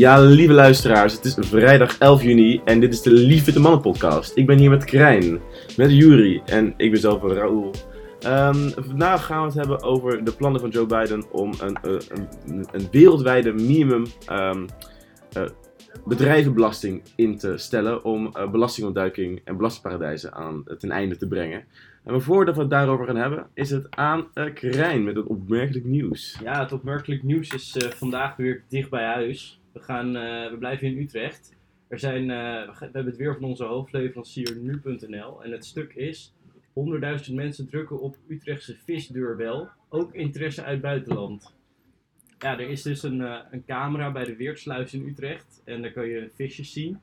Ja, lieve luisteraars, het is vrijdag 11 juni en dit is de Lieve de Mannen podcast. Ik ben hier met Krijn, met Juri en ik ben zelf Raoul. Um, vandaag gaan we het hebben over de plannen van Joe Biden om een, eh, een, een wereldwijde minimum um, uh, bedrijvenbelasting in te stellen om uh, belastingontduiking en belastingparadijzen aan ten einde te brengen. En voordat we het daarover gaan hebben, is het aan uh, Krijn met het opmerkelijk nieuws. Ja, het opmerkelijk nieuws is vandaag weer dicht bij huis. We, gaan, uh, we blijven in Utrecht. Er zijn, we hebben het weer van onze hoofdleverancier nu.nl. En het stuk is 100.000 mensen drukken op Utrechtse visdeurbel. Ook interesse uit buitenland. Ja, er is dus een, een camera bij de Weertsluis in Utrecht. En daar kan je visjes zien.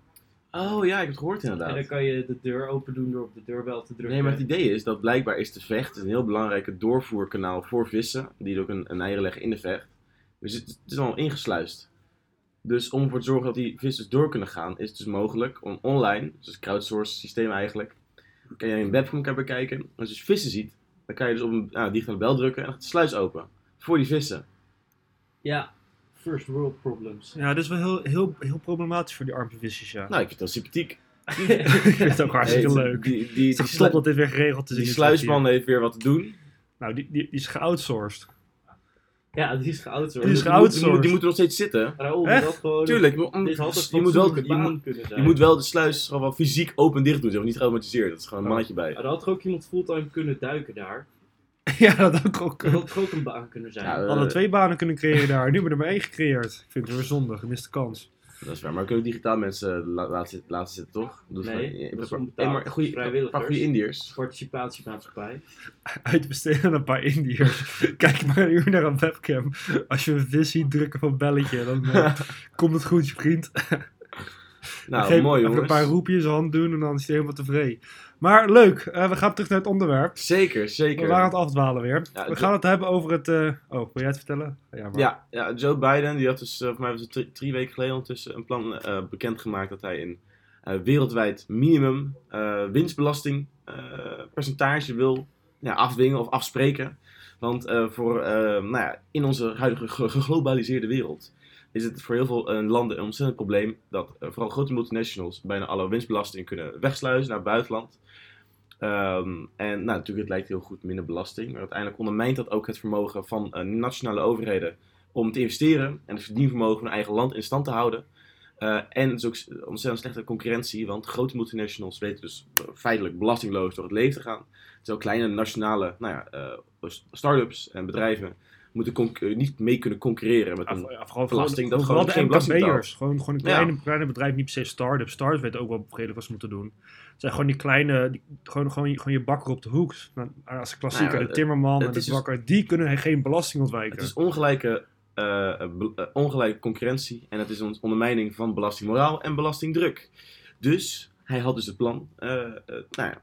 Oh ja, ik heb het gehoord inderdaad. En dan kan je de deur open doen door op de deurbel te drukken. Nee, maar het idee is dat blijkbaar is de vecht een heel belangrijke doorvoerkanaal voor vissen. Die ook een, een eieren leggen in de vecht. Dus het, het is al ingesluist. Dus om ervoor te zorgen dat die vissen door kunnen gaan, is het dus mogelijk om online, dus een crowdsource systeem eigenlijk, kan je een webcam bekijken. En als je dus vissen ziet, dan kan je dus op een nou, digitale bel drukken en dan gaat de sluis open. Voor die vissen. Ja, first world problems. Ja, dat is wel heel, heel, heel problematisch voor die arme visjes, ja. Nou, ik vind dat sympathiek. ik vind het ook hartstikke Nee, leuk. Die, die, dat dit weer geregeld is. die sluisman heeft weer wat te doen. Nou, die, die, die is geoutsourced. Ja, die is geoutsourced. Die is Die, moet- die, geoutsourced. moet- die moeten nog steeds zitten. Raoul, Echt? dat gewoon... Tuurlijk, Dit had een je moet wel, fatsoenlijke je baan moet, kunnen zijn. je moet wel de sluis gewoon wel fysiek open dicht doen, zeg maar, niet geautomatiseerd. Dat is gewoon een mannetje bij. Er had toch ook iemand fulltime kunnen duiken daar. ja, dat had ook. Dat had toch ook een baan kunnen zijn. Ja, We eh, hadden twee banen kunnen creëren daar. Nu hebben we er maar één gecreëerd. Ik vind het weer zonde. Gemiste kans. Dat is waar, maar we kunnen ook digitaal mensen la- laten, zitten, laten zitten, toch? Dus Nee, dat is een paar- goede- Vrijwilligers. Een paar goede Indiërs. Participatiemaatschappij. Uitbesteden aan een paar Indiërs. Kijk maar een uur naar een webcam. Als je een vis ziet, druk op een belletje. Dan eh, komt het goed, je vriend. Nou, Geef mooi even jongens. een paar roepjes hand doen en dan is hij helemaal tevreden. Maar leuk, eh, we gaan terug naar het onderwerp. Zeker, We zeker. waren aan het afdwalen weer. Ja, we gaan het hebben over het... eh, Oh, wil jij het vertellen? Ja, maar... Ja, ja, Joe Biden die had dus, eh, voor mij was het drie, drie weken geleden ondertussen, een plan bekendgemaakt dat hij een wereldwijd minimum winstbelasting percentage wil ja, afdwingen of afspreken. Want voor, nou ja, in onze huidige ge- geglobaliseerde wereld is het voor heel veel eh, landen een ontzettend probleem dat eh, vooral grote multinationals bijna alle winstbelasting kunnen wegsluizen naar het buitenland. Ehm, en nou, natuurlijk, het lijkt heel goed minder belasting, maar uiteindelijk ondermijnt dat ook het vermogen van eh, nationale overheden om te investeren en het verdienvermogen van eigen land in stand te houden. En het is ook ontzettend slechte concurrentie, want grote multinationals weten dus feitelijk belastingloos door het leven te gaan. Terwijl kleine nationale nou ja, start-ups en bedrijven moeten eh, niet mee kunnen concurreren met een vooral belasting dat vooral gewoon geen belasting. Gewoon, gewoon een kleine, Ja. kleine bedrijf, niet per se start-ups. Start-ups weten ook wel redelijk wat ze moeten doen. Het zijn gewoon die kleine, die- gewoon, gewoon, je- gewoon je bakker op de hoek. Nou, Als een klassieker, Nou ja, de timmerman en de is dus- bakker, die kunnen geen belasting ontwijken. Het is ongelijke, eh, eh, ongelijke concurrentie en het is een ondermijning van belastingmoraal en belastingdruk. Dus hij had dus het plan, eh, eh, nou ja.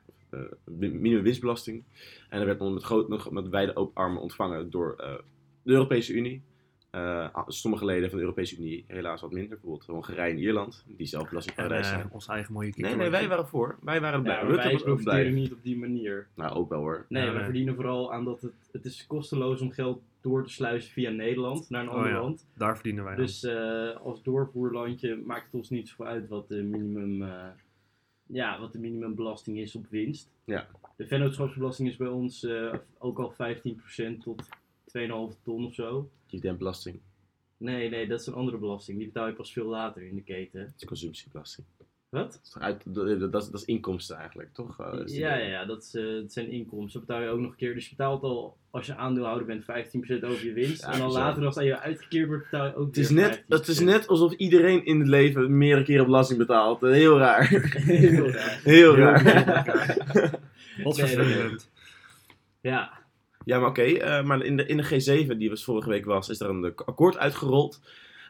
En dat werd met, groot, nog met wijde open armen ontvangen door de Europese Unie. Eh, sommige leden van de Europese Unie helaas wat minder, bijvoorbeeld Hongarije en Ierland, die zelf belastingparadijs eh, zijn. ons eigen mooie Nee, kikker. nee, wij waren voor. Wij waren blij. Ja, maar Rutte wij was ook blij. profiteren niet op die manier. Nou, ook wel hoor. Nee, we nee. verdienen vooral aan dat het, het is kosteloos om geld door te sluizen via Nederland naar een Oh ander ja. land. Daar verdienen wij Dus eh, als doorvoerlandje maakt het ons niet zoveel uit wat de minimum, eh, ja, wat de minimumbelasting is op winst. Ja. De vennootschapsbelasting is bij ons eh, ook al 15% tot 2,5 ton of zo. Dividendbelasting. Nee, nee, dat is een andere belasting. Die betaal je pas veel later in de keten. Dat is consumptiebelasting. Wat? Dat is, toch uit, dat, dat, is, dat is inkomsten eigenlijk, toch? Eh, Ja, ja, ja dat, is, eh, dat zijn inkomsten. Dat betaal je ook nog een keer. Dus je betaalt al, als je aandeelhouder bent, 15% over je winst. Ja, en dan later, als dat je uitgekeerd wordt, betaal je ook Het is, weer net, het is 15%. net alsof iedereen in het leven meerdere keren belasting betaalt. Eh, Heel raar. Heel raar. Heel Heel raar. Wat vervelend. Ja, Ja, maar oké. eh, maar in de, in de G7, die was vorige week was, is er een akkoord uitgerold.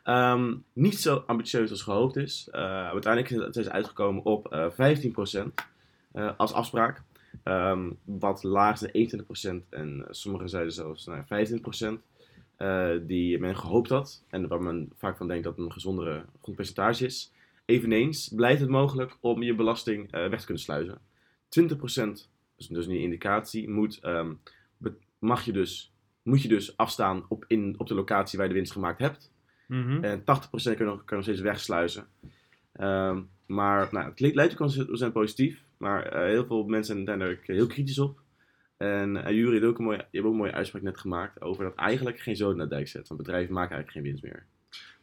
Ehm, niet zo ambitieus als gehoopt is. Eh, uiteindelijk is het uitgekomen op eh 15% eh, als afspraak. Ehm, wat laag is dan 21% en sommigen zeiden zelfs nou, ja, 25%. eh, die men gehoopt had. En waar men vaak van denkt dat een gezondere, goed percentage is. Eveneens blijft het mogelijk om je belasting weg te kunnen sluizen. 20%, dus, dus een indicatie, moet, ehm, mag je dus, moet je dus afstaan op, in, op de locatie waar je de winst gemaakt hebt. Mhm. En 80% kan je nog, kan nog steeds wegsluizen. Ehm, maar nou, het lijkt ook zijn positief. Maar eh, heel veel mensen zijn er heel kritisch op. En uh, Jury heeft ook een mooie, je hebt ook een mooie uitspraak net gemaakt over dat eigenlijk geen zoden naar dijk zet. Want bedrijven maken eigenlijk geen winst meer.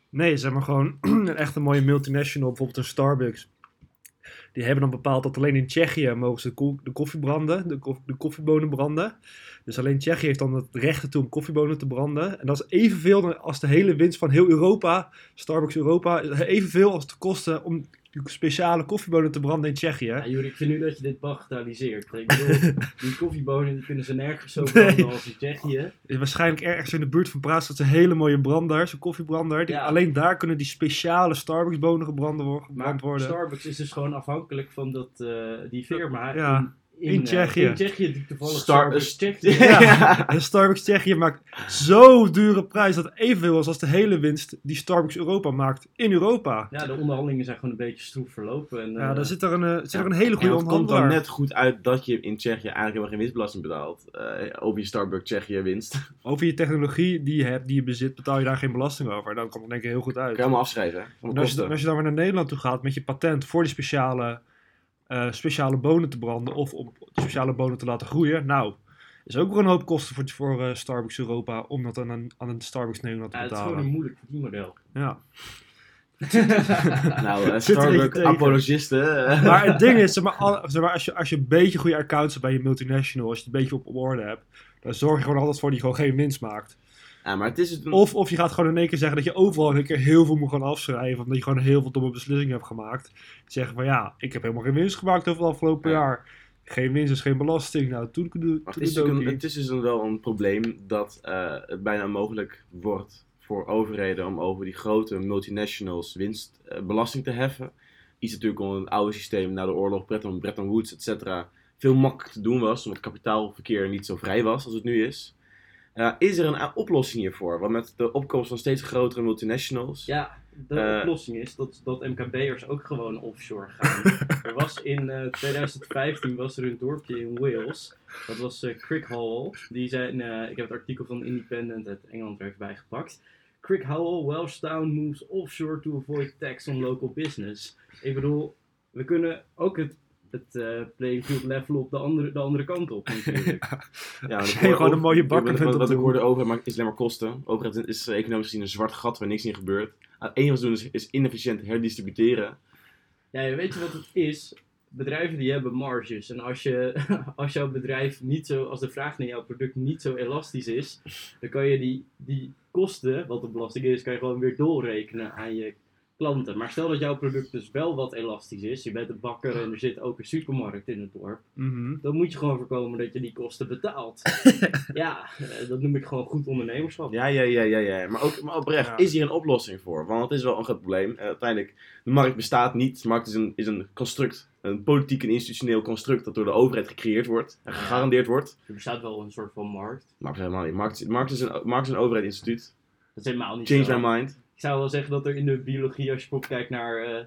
Nee, zeg maar gewoon een echt een mooie multinational, bijvoorbeeld een Starbucks. Die hebben dan bepaald dat alleen in Tsjechië mogen ze de, ko- de koffie branden, de, de koffiebonen branden. Dus alleen Tsjechië heeft dan het recht ertoe om koffiebonen te branden. En dat is evenveel als de hele winst van heel Europa, Starbucks Europa, evenveel als de kosten om die speciale koffiebonen te branden in Tsjechië. Ja, Juri, ik vind nu dat je dit bagatelliseert. Ik bedoel, die koffiebonen die kunnen ze nergens zo Nee. branden als in Tsjechië. is waarschijnlijk ergens in de buurt van Praag staat een hele mooie brander, zo'n koffiebrander. Die, Ja. Alleen daar kunnen die speciale Starbucks bonen gebrand, wo- Maar worden. Starbucks is dus gewoon afhankelijk van dat, eh, die firma Ja, in, in eh, Tsjechië. in Tsjechië die toevallig Star- Starbucks Tsjechië. Ja. En Starbucks Tsjechië maakt zo dure prijs dat het evenveel is als de hele winst die Starbucks Europa maakt in Europa. Ja, de onderhandelingen zijn gewoon een beetje stroef verlopen. En, Ja, eh, daar zit er een, eh, zit er een hele goede het komt dan onderhandelaar. net goed uit dat je in Tsjechië eigenlijk helemaal geen winstbelasting betaalt. eh, over je Starbucks Tsjechië winst. Over je technologie die je hebt, die je bezit, betaal je daar geen belasting over. Dan komt het denk ik heel goed uit. kan je allemaal afschrijven. En als je, als je dan weer naar Nederland toe gaat met je patent voor die speciale, eh, speciale bonen te branden of om speciale bonen te laten groeien, nou, is ook weer een hoop kosten voor, voor eh, Starbucks Europa om dat aan een, aan een Starbucks Nederland te ja, het is gewoon betalen. een moeilijk verdienmodel. Ja. Nou, eh, Zit Starbucks tegen. apologisten. eh. Maar het ding is, zeg maar, al- zeg maar, als, je, als je een beetje goede accounts hebt bij je multinational, als je het een beetje op, op orde hebt, dan zorg je gewoon altijd voor die gewoon geen winst maakt. Ja, maar het is het. Of, of je gaat gewoon in één keer zeggen dat je overal in één keer heel veel moet gaan afschrijven, omdat je gewoon heel veel domme beslissingen hebt gemaakt. Zeggen van ja, ik heb helemaal geen winst gemaakt over het afgelopen Ja. jaar. Geen winst is geen belasting. Nou, toen het, is een- het is dus een- wel een probleem dat eh, het bijna onmogelijk wordt voor overheden om over die grote multinationals winstbelasting te heffen. Iets natuurlijk onder het oude systeem na de oorlog, Bretton, Bretton Woods, et cetera, veel makkelijker te doen was, omdat kapitaalverkeer niet zo vrij was als het nu is. Eh, is er een oplossing hiervoor? Want met de opkomst van steeds grotere multinationals. Ja, de Eh. oplossing is dat, dat MKB'ers ook gewoon offshore gaan. er was in eh, 2015 was er een dorpje in Wales. Dat was eh Crickhowell. Die zijn, eh, ik heb het artikel van Independent uit Engeland er even bijgepakt. Crickhowell, Welshtown moves offshore to avoid tax on local business. Ik bedoel, we kunnen ook het, het eh, playing field levelen op de andere, de andere kant op natuurlijk. Ja, je hoor gewoon een mooie bakker wat- vindt Wat, ik hoorde over, maar is alleen maar kosten. Overheid is eh, economisch gezien een zwart gat waar niks in gebeurt. Het enige wat ze doen is, is inefficiënt herdistributeren. Ja, weet je wat het is? Bedrijven die hebben marges. En als, je, als jouw bedrijf niet zo, als de vraag naar jouw product niet zo elastisch is, dan kan je die, die kosten, wat de belasting is, kan je gewoon weer doorrekenen aan je klanten. Maar stel dat jouw product dus wel wat elastisch is, je bent een bakker en er zit ook een supermarkt in het dorp, Mhm. dan moet je gewoon voorkomen dat je die kosten betaalt. ja, eh, dat noem ik gewoon goed ondernemerschap. Ja, ja, ja, ja, ja. Maar ook maar oprecht, Ja. is hier een oplossing voor? Want het is wel een groot probleem. Eh, uiteindelijk, de markt bestaat niet. De markt is een, is een construct, een politiek en institutioneel construct dat door de overheid gecreëerd wordt en gegarandeerd wordt. Er bestaat wel een soort van markt. Maar helemaal niet. Markt, markt, is een, markt is een overheidsinstituut. Dat is helemaal niet Change zo. my mind. Ik zou wel zeggen dat er in de biologie, als je bijvoorbeeld kijkt naar eh,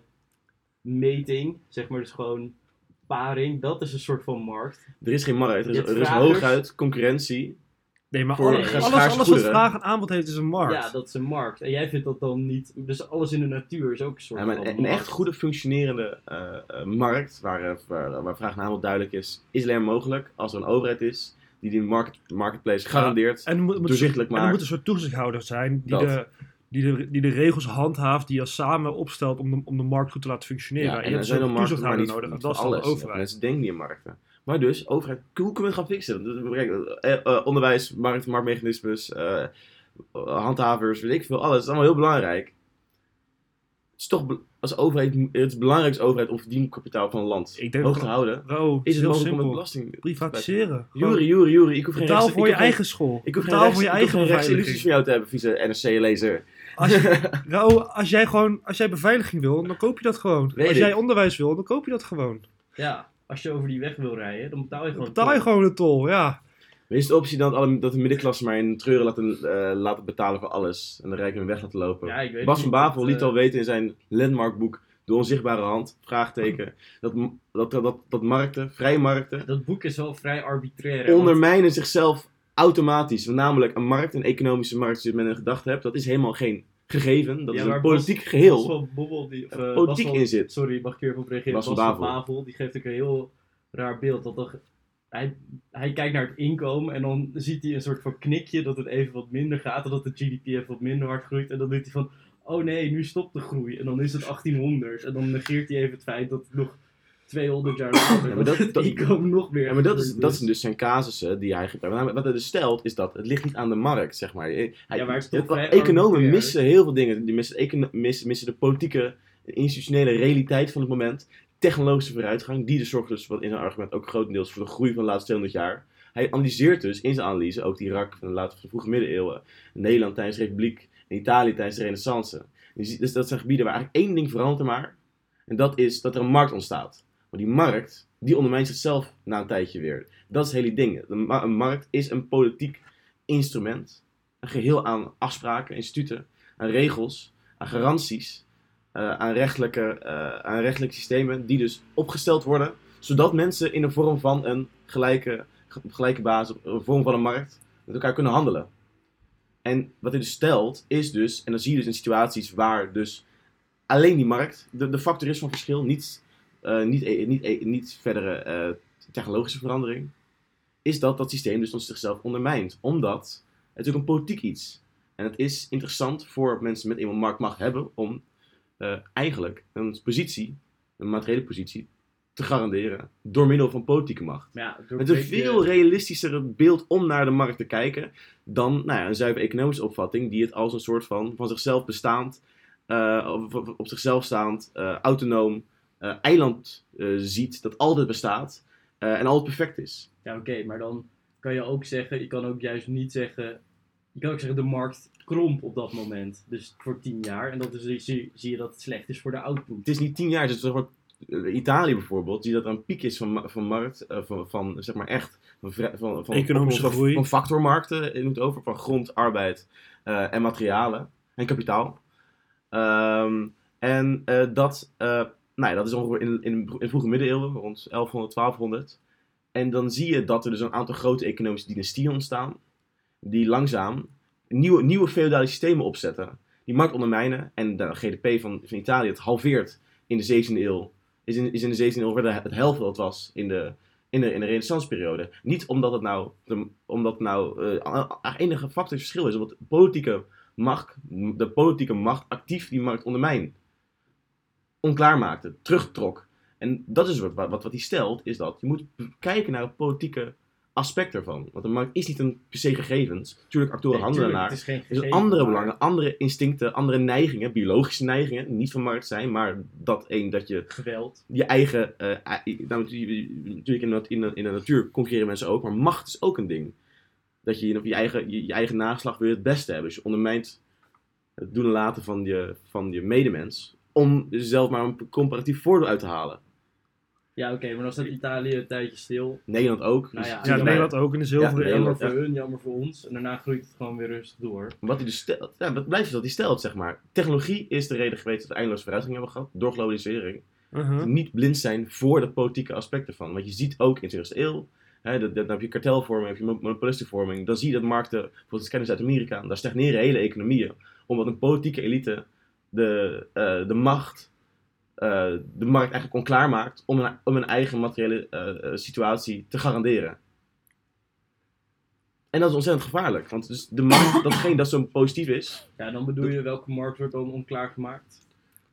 meting, zeg maar dus gewoon paring, dat is een soort van markt. Er is geen markt. Er is, er is hooguit concurrentie. Nee, maar alles, schaarse alles wat goederen. vraag en aanbod heeft is een markt. Ja, dat is een markt. En jij vindt dat dan niet. Dus alles in de natuur is ook een soort Ja, maar van. een, een echt goede functionerende eh, eh, markt, waar, eh, waar, waar vraag en aanbod duidelijk is, is alleen mogelijk als er een overheid is die die market, marketplace garandeert. En er moet, moet, Doorzichtelijk en er moet een soort toezichthouder zijn die Dat. de, die, de, die de regels handhaaft, die je samen opstelt om de, om de markt goed te laten functioneren. Ja, en en je er hebt toezichthouder niet, nodig. En dat is alles. de overheid. Mensen denken niet in markten. Maar dus, overheid, hoe kunnen we het gaan fixen? Kijk, eh, eh, onderwijs, markt, marktmechanismes, eh, handhavers, weet ik veel, alles. Het is allemaal heel belangrijk. Het is toch als overheid, het is belangrijk als overheid om verdienkapitaal van een land Ik denk hoog te houden. Bro, Is het mogelijk om met belasting... Privatiseren. Jury, Jury, Jury, ik hoef geen rechts- voor je eigen school. Ik hoef geen rechts, voor je eigen rechtsillusies van jou te hebben, vieze NRC-lezer. Als, je, als jij gewoon, als jij beveiliging wil, dan koop je dat gewoon. Weet als jij onderwijs wil, dan koop je dat gewoon. Ja, als je over die weg wil rijden, dan betaal je Dan gewoon. betaal je gewoon de tol, ja. Is de optie dan dat, alle, dat de middenklasse maar in treuren laten, eh, laten betalen voor alles en de rijken hun weg laten lopen? Ja, ik weet Bas van Bavel dat, liet eh, al weten in zijn landmarkboek De Onzichtbare Hand, vraagteken, dat, dat, dat, dat, markten, vrije markten, Dat boek is wel vrij arbitrair. want- ondermijnen zichzelf automatisch. Namelijk een markt, een economische markt, zoals men in gedachten hebt, dat is helemaal geen gegeven, dat Ja, is een Bas- politiek Bas geheel. van Bobbel, die, of, er eh, politiek Bas in zit. Sorry, mag ik hier even op reageren? Bas Bas, van Bavel. Die geeft ook een heel raar beeld. Dat hij, hij kijkt naar het inkomen en dan ziet hij een soort van knikje dat het even wat minder gaat. En dat de GDP even wat minder hard groeit. En dan doet hij van, oh nee, nu stopt de groei. En dan is het 1800. En dan negeert hij even het feit dat het nog 200 jaar later Ja, maar dat- het dat- inkomen nog meer Ja, maar dat, is, gegroeid dat zijn dus zijn casussen die hij gebruikt. Wat hij dus stelt is dat het ligt niet aan de markt, zeg maar. Hij, Ja, maar het het- economen missen heel veel dingen. Die missen, missen, missen de politieke, institutionele realiteit van het moment. Technologische vooruitgang, die dus zorgt dus, wat in zijn argument ook grotendeels voor de groei van de laatste 200 jaar. Hij analyseert dus in zijn analyse ook die rak van de, late, van de vroege middeleeuwen. Nederland tijdens de Republiek en Italië tijdens de Renaissance. Dus dat zijn gebieden waar eigenlijk één ding verandert er maar. En dat is dat er een markt ontstaat. Maar die markt, die ondermijnt zichzelf na een tijdje weer. Dat is het hele ding. Een markt is een politiek instrument. Een geheel aan afspraken, instituten, aan regels, aan garanties, eh, aan, rechtelijke, eh, aan rechtelijke systemen die dus opgesteld worden, zodat mensen in de vorm van een gelijke, ge- gelijke basis, een vorm van een markt, met elkaar kunnen handelen. En wat hij dus stelt, is dus, en dan zie je dus in situaties waar dus alleen die markt de, de factor is van verschil, niet, niet, e- niet, e- niet verdere eh, technologische verandering, is dat dat systeem dus ons zichzelf ondermijnt. Omdat het ook een politiek iets. En het is interessant voor mensen met eenmaal marktmacht hebben om eh, eigenlijk een positie, een materiële positie, te garanderen door middel van politieke macht. Ja, door Met een veel realistischere beeld om naar de markt te kijken dan nou ja, een zuiver economische opvatting die het als een soort van van zichzelf bestaand, eh, op zichzelf staand, eh, autonoom eh, eiland eh, ziet dat altijd bestaat eh, en altijd perfect is. Ja, oké, maar dan kan je ook zeggen, je kan ook juist niet zeggen, je kan ook zeggen de markt kromp op dat moment. Dus voor 10 jaar. En dat is, zie, zie je dat het slecht is voor de output. Het is niet tien jaar, het is zeg maar, Italië bijvoorbeeld, zie je dat er een piek is van, van markt, eh, van, van zeg maar echt, van, van, van, Economische van, groei. van factormarkten, in het over, van grond, arbeid eh, en materialen en kapitaal. Ehm, en eh, dat, eh, nou dat is ongeveer in, in, in vroege middeleeuwen, rond 1100, 1200. En dan zie je dat er dus een aantal grote economische dynastieën ontstaan, die langzaam nieuwe, nieuwe feodale systemen opzetten, die markt ondermijnen en de GDP van, van Italië het halveert in de 17e eeuw. Is in, is in de 17e eeuw weer de- het helft wat was in de, in de, in de renaissanceperiode. Niet omdat het nou, de, omdat nou eh, enige factor verschil is, omdat politieke macht, de politieke macht actief die markt ondermijn. Onklaar maakte, terugtrok. En dat is wat, wat, wat hij stelt, is dat je moet kijken naar het politieke aspect ervan. Want de markt is niet een per se gegevens. Tuurlijk, actoren Nee, handelen naar. het is geen Er zijn gegeven, andere belangen, andere instincten, andere neigingen, biologische neigingen, niet van markt zijn, maar dat één dat je Geweld. je eigen. eh, nou, natuurlijk in de, in, de, natuur concurreren mensen ook, maar macht is ook een ding. Dat je je, eigen, je, je eigen nageslag wil je het beste hebben. Dus je ondermijnt het doen en laten van je, van je medemens. Om zelf maar een comparatief voordeel uit te halen. Ja, oké, maar dan staat Italië een tijdje stil. Nederland ook. Nou ja, Dus Ja, je Nederland ook in de zilveren Ja, eeuw. Jammer ja. voor hun, jammer voor ons. En daarna groeit het gewoon weer rustig door. Wat hij dus stelt, ja, wat blijft dat hij stelt, zeg maar. Technologie is de reden geweest dat we eindeloos vooruitgang hebben gehad door globalisering. Uh-huh. niet blind zijn voor de politieke aspecten van. Want je ziet ook in de 20e eeuw, hè, dat, dat, dan heb je kartelvorming, heb je mon- monopolistenvorming, dan zie je dat markten, bijvoorbeeld het kennen Zuid-Amerika, daar stagneren hele economieën, omdat een politieke elite de, eh, de macht, eh, de markt eigenlijk onklaar maakt om een, om een eigen materiële eh, situatie te garanderen. En dat is ontzettend gevaarlijk, want dus de markt, datgene dat zo positief is, Ja, dan bedoel je welke markt wordt dan onklaar gemaakt?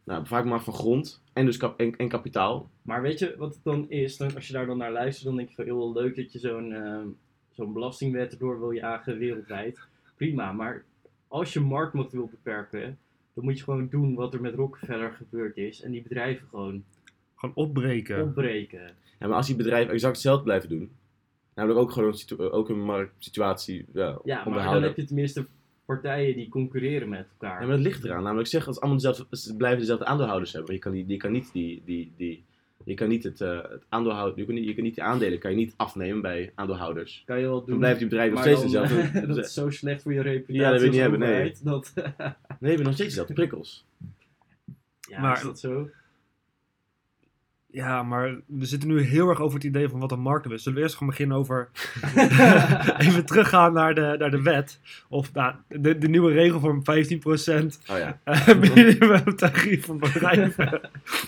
nou, vaak maar van grond en dus kap en, en kapitaal, Maar weet je wat het dan is? Dan, als je daar dan naar luistert, dan denk je van heel leuk dat je zo'n ehm, zo'n belastingwet erdoor wil jagen wereldwijd. Prima, maar als je marktmacht wil beperken, dan moet je gewoon doen wat er met Rockefeller gebeurd is. En die bedrijven gewoon Gewoon opbreken. opbreken. Ja, maar als die bedrijven exact hetzelfde blijven doen, namelijk ook gewoon een, situ- ook een marktsituatie ja, Ja, maar dan heb je tenminste partijen die concurreren met elkaar. Ja, maar dat ligt eraan. Namelijk zeg, als allemaal dezelfde, ze blijven dezelfde aandeelhouders hebben. Je kan, die, je kan niet die, die, die, je kan niet het, eh het aandeelhoud, je kan niet, je kan niet die aandelen kan je niet afnemen bij aandeelhouders. kan je wel doen. Dan blijven die bedrijven nog steeds dezelfde. dat is zo slecht voor je reputatie Ja, dat wil je niet hebben, nee. Dat, Nee, we hebben nog steeds dezelfde prikkels. ja, Maar- is dat zo? Ja, maar we zitten nu heel erg over het idee van wat een markt is. Zullen we eerst gewoon beginnen over... even teruggaan naar de, naar de wet. Of nou, de, de nieuwe regel van 15% Oh ja. eh, minimumtarief van bedrijven.